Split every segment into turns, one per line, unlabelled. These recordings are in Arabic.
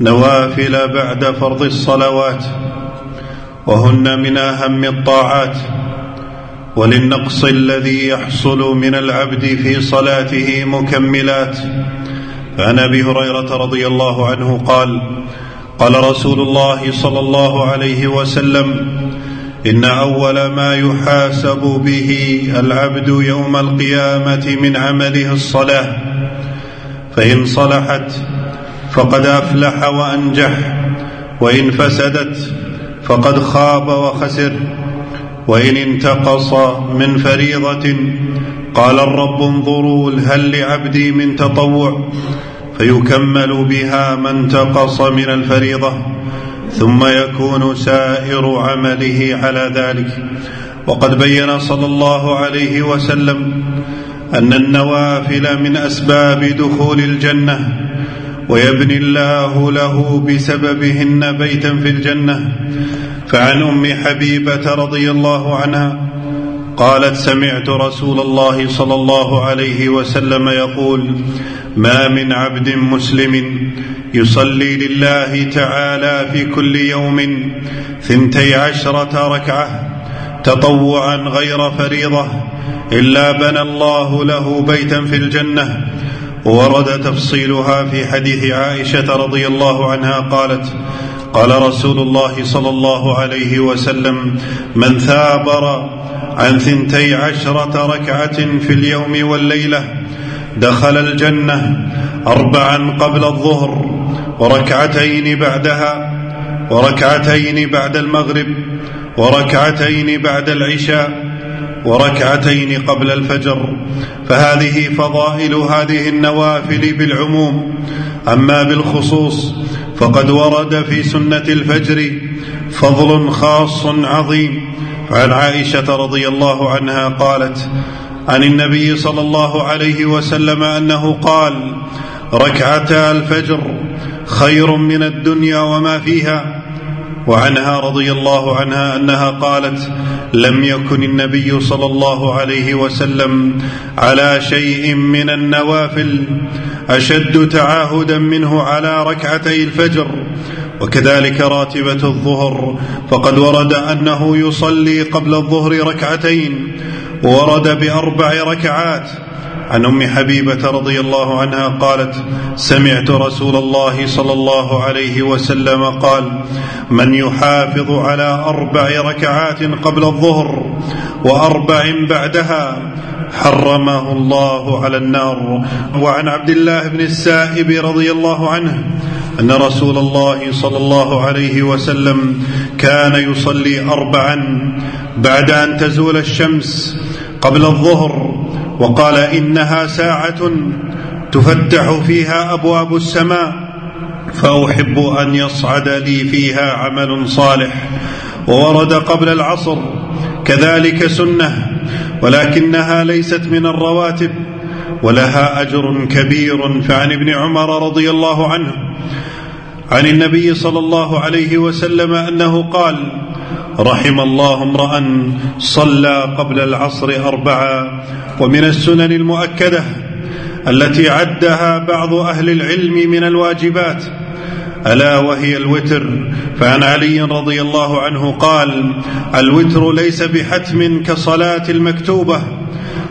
نوافل بعد فرض الصلوات وهن من أهم الطاعات وللنقص الذي يحصل من العبد في صلاته مكملات. فعن أبي هريرة رضي الله عنه قال قال رسول الله صلى الله عليه وسلم إن أول ما يحاسب به العبد يوم القيامة من عمله الصلاة فإن صلحت فقد أفلح وأنجح وإن فسدت فقد خاب وخسر وإن انتقص من فريضة قال الرب انظروا هل لعبدي من تطوع فيكمل بها ما انتقص من الفريضة ثم يكون سائر عمله على ذلك. وقد بين صلى الله عليه وسلم أن النوافل من أسباب دخول الجنة ويبني الله له بسببهن بيتا في الجنة. فعن أم حبيبة رضي الله عنها قالت سمعت رسول الله صلى الله عليه وسلم يقول ما من عبد مسلم يصلي لله تعالى في كل يوم ثنتي عشرة ركعة تطوعا غير فريضة إلا بنى الله له بيتا في الجنة. ورد تفصيلها في حديث عائشة رضي الله عنها قالت قال رسول الله صلى الله عليه وسلم من ثابر عن ثنتي عشرة ركعة في اليوم والليلة دخل الجنة اربعا قبل الظهر وركعتين بعدها وركعتين بعد المغرب وركعتين بعد العشاء وركعتين قبل الفجر. فهذه فضائل هذه النوافل بالعموم. أما بالخصوص فقد ورد في سنة الفجر فضل خاص عظيم. عن عائشة رضي الله عنها قالت عن النبي صلى الله عليه وسلم أنه قال ركعتا الفجر خير من الدنيا وما فيها. وعنها رضي الله عنها أنها قالت لم يكن النبي صلى الله عليه وسلم على شيء من النوافل أشد تعاهدا منه على ركعتي الفجر وكذلك راتبة الظهر فقد ورد أنه يصلي قبل الظهر ركعتين ورد بأربع ركعات عن أم حبيبة رضي الله عنها قالت سمعت رسول الله صلى الله عليه وسلم قال من يحافظ على أربع ركعات قبل الظهر وأربع بعدها حرمه الله على النار وعن عبد الله بن السائب رضي الله عنه أن رسول الله صلى الله عليه وسلم كان يصلي اربعا بعد أن تزول الشمس قبل الظهر وقال إنها ساعة تفتح فيها أبواب السماء فأحب أن يصعد لي فيها عمل صالح وورد قبل العصر كذلك سنة ولكنها ليست من الرواتب ولها أجر كبير فعن ابن عمر رضي الله عنه عن النبي صلى الله عليه وسلم أنه قال رحم الله امرأ صلى قبل العصر اربعا ومن السنن المؤكدة التي عدها بعض أهل العلم من الواجبات ألا وهي الوتر؟ فعن علي رضي الله عنه قال الوتر ليس بحتم كصلاة المكتوبة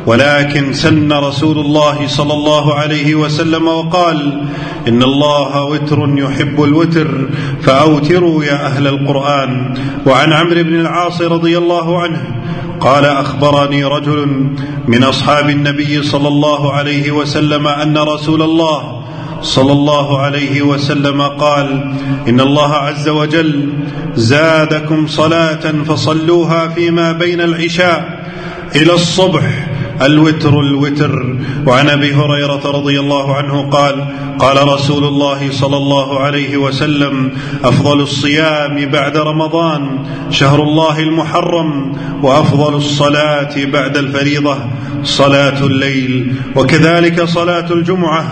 ولكن سن رسول الله صلى الله عليه وسلم وقال إن الله وتر يحب الوتر فأوتروا يا أهل القرآن. وعن عمرو بن العاص رضي الله عنه قال أخبرني رجل من أصحاب النبي صلى الله عليه وسلم أن رسول الله صلى الله عليه وسلم قال إن الله عز وجل زادكم صلاة فصلوها فيما بين العشاء إلى الصبح. الوتر الوتر. وعن أبي هريرة رضي الله عنه قال قال رسول الله صلى الله عليه وسلم أفضل الصيام بعد رمضان شهر الله المحرم وأفضل الصلاة بعد الفريضة صلاة الليل وكذلك صلاة الجمعة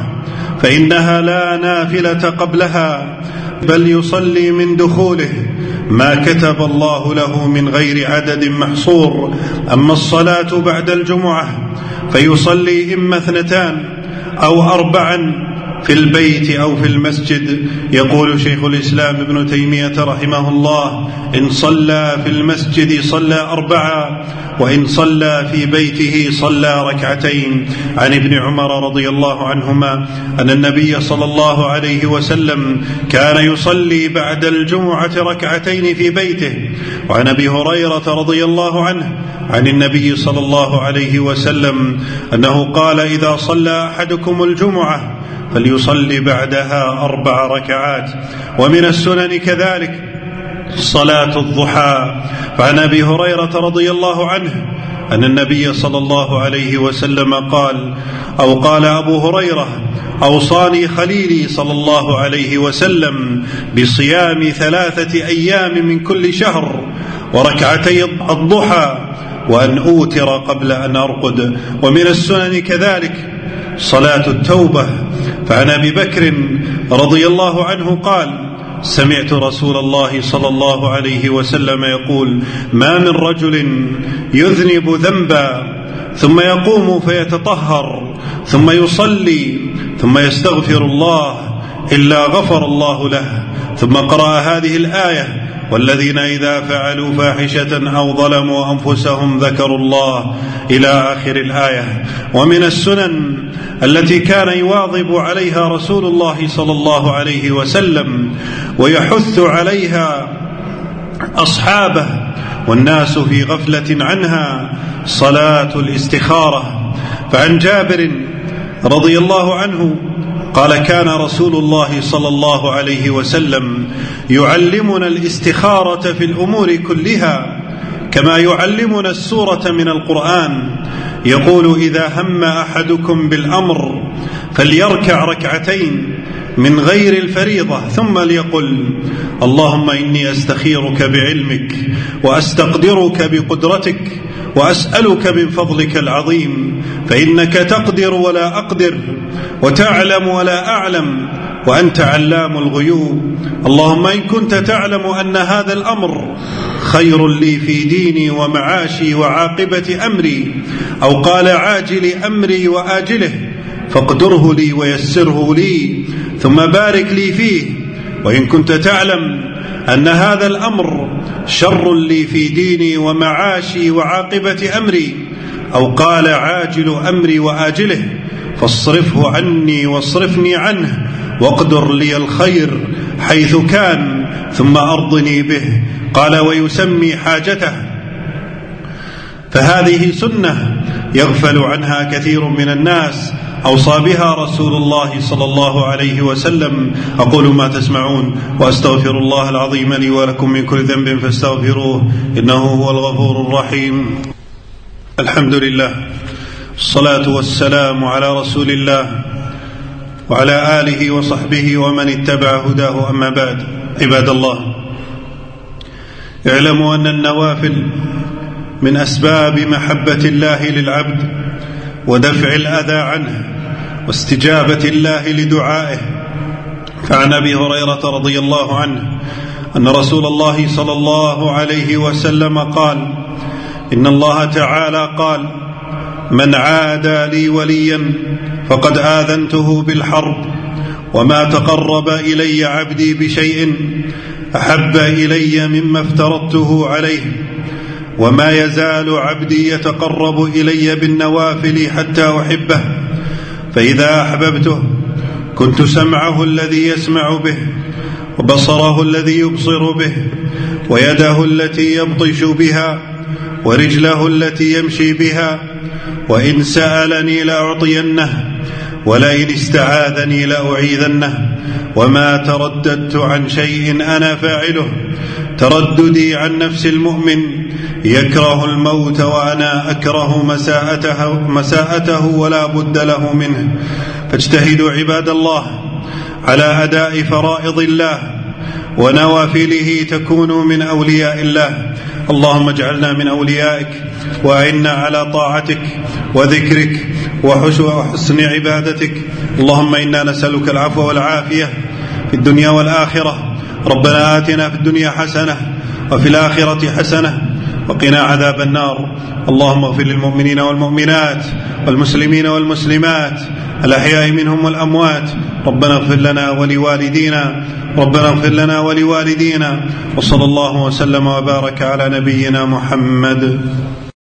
فإنها لا نافلة قبلها بل يصلي من دخوله ما كتب الله له من غير عدد محصور. أما الصلاة بعد الجمعة فيصلي اما اثنتان أو اربعا في البيت أو في المسجد. يقول شيخ الإسلام ابن تيمية رحمه الله إن صلى في المسجد صلى اربعا وإن صلى في بيته صلى ركعتين. عن ابن عمر رضي الله عنهما أن النبي صلى الله عليه وسلم كان يصلي بعد الجمعة ركعتين في بيته. وعن أبي هريرة رضي الله عنه عن النبي صلى الله عليه وسلم أنه قال إذا صلى أحدكم الجمعة فليصلي بعدها أربع ركعات. ومن السنن كذلك صلاة الضحى. فعن أبي هريرة رضي الله عنه أن النبي صلى الله عليه وسلم قال أو قال أبو هريرة أوصاني خليلي صلى الله عليه وسلم بصيام ثلاثة أيام من كل شهر وركعتي الضحى وأن أوتر قبل أن أرقد. ومن السنن كذلك صلاة التوبة فعن أبي بكر رضي الله عنه قال سمعت رسول الله صلى الله عليه وسلم يقول ما من رجل يذنب ذنبا ثم يقوم فيتطهر ثم يصلي ثم يستغفر الله إلا غفر الله له. ثم قرأ هذه الآية والذين إذا فعلوا فاحشة أو ظلموا أنفسهم ذكروا الله إلى آخر الآية. ومن السنن التي كان يواظب عليها رسول الله صلى الله عليه وسلم ويحث عليها أصحابه والناس في غفلة عنها صلاة الاستخارة. فعن جابر رضي الله عنه قال كان رسول الله صلى الله عليه وسلم يعلمنا الاستخارة في الأمور كلها كما يعلمنا السورة من القرآن. يقول إذا هم أحدكم بالأمر فليركع ركعتين من غير الفريضة ثم ليقل اللهم إني أستخيرك بعلمك وأستقدرك بقدرتك وأسألك من فضلك العظيم. فإنك تقدر ولا أقدر وتعلم ولا أعلم وأنت علام الغيوب. اللهم إن كنت تعلم أن هذا الأمر خير لي في ديني ومعاشي وعاقبة أمري أو قال عاجل أمري وآجله فاقدره لي ويسره لي ثم بارك لي فيه. وإن كنت تعلم أن هذا الأمر شر لي في ديني ومعاشي وعاقبة أمري أو قال عاجل أمري وآجله فاصرفه عني واصرفني عنه واقدر لي الخير حيث كان ثم أرضني به قال ويسمي حاجته. فهذه سنة يغفل عنها كثير من الناس اوصى بها رسول الله صلى الله عليه وسلم. أقول ما تسمعون وأستغفر الله العظيم لي ولكم من كل ذنب فاستغفروه إنه هو الغفور الرحيم. الحمد لله الصلاة والسلام على رسول الله وعلى آله وصحبه ومن اتبع هداه أما بعد عباد الله. اعلموا أن النوافل من أسباب محبة الله للعبد ودفع الأذى عنه واستجابة الله لدعائه. فعن أبي هريرة رضي الله عنه أن رسول الله صلى الله عليه وسلم قال إن الله تعالى قال من عادى لي وليا فقد آذنته بالحرب وما تقرب إلي عبدي بشيء أحب إلي مما افترضته عليه وما يزال عبدي يتقرب إلي بالنوافل حتى أحبه فإذا أحببته كنت سمعه الذي يسمع به وبصره الذي يبصر به ويده التي يبطش بها ورجله التي يمشي بها وإن سألني لأعطينه ولئن استعاذني لأعيذنه وما ترددت عن شيء أنا فاعله. ترددي عن نفس المؤمن يكره الموت وأنا أكره مساءته, مساءته ولا بد له منه. فاجتهدوا عباد الله على أداء فرائض الله ونوافله تكونوا من أولياء الله. اللهم اجعلنا من أوليائك واعنا على طاعتك وذكرك وحسن عبادتك. اللهم إنا نسألك العفو والعافية في الدنيا والآخرة. ربنا آتنا في الدنيا حسنة وفي الآخرة حسنة وقنا عذاب النار. اللهم اغفر للمؤمنين والمؤمنات والمسلمين والمسلمات الأحياء منهم والأموات. ربنا اغفر لنا ولوالدينا. ربنا اغفر لنا ولوالدينا. وصلى الله وسلم وبارك على نبينا محمد.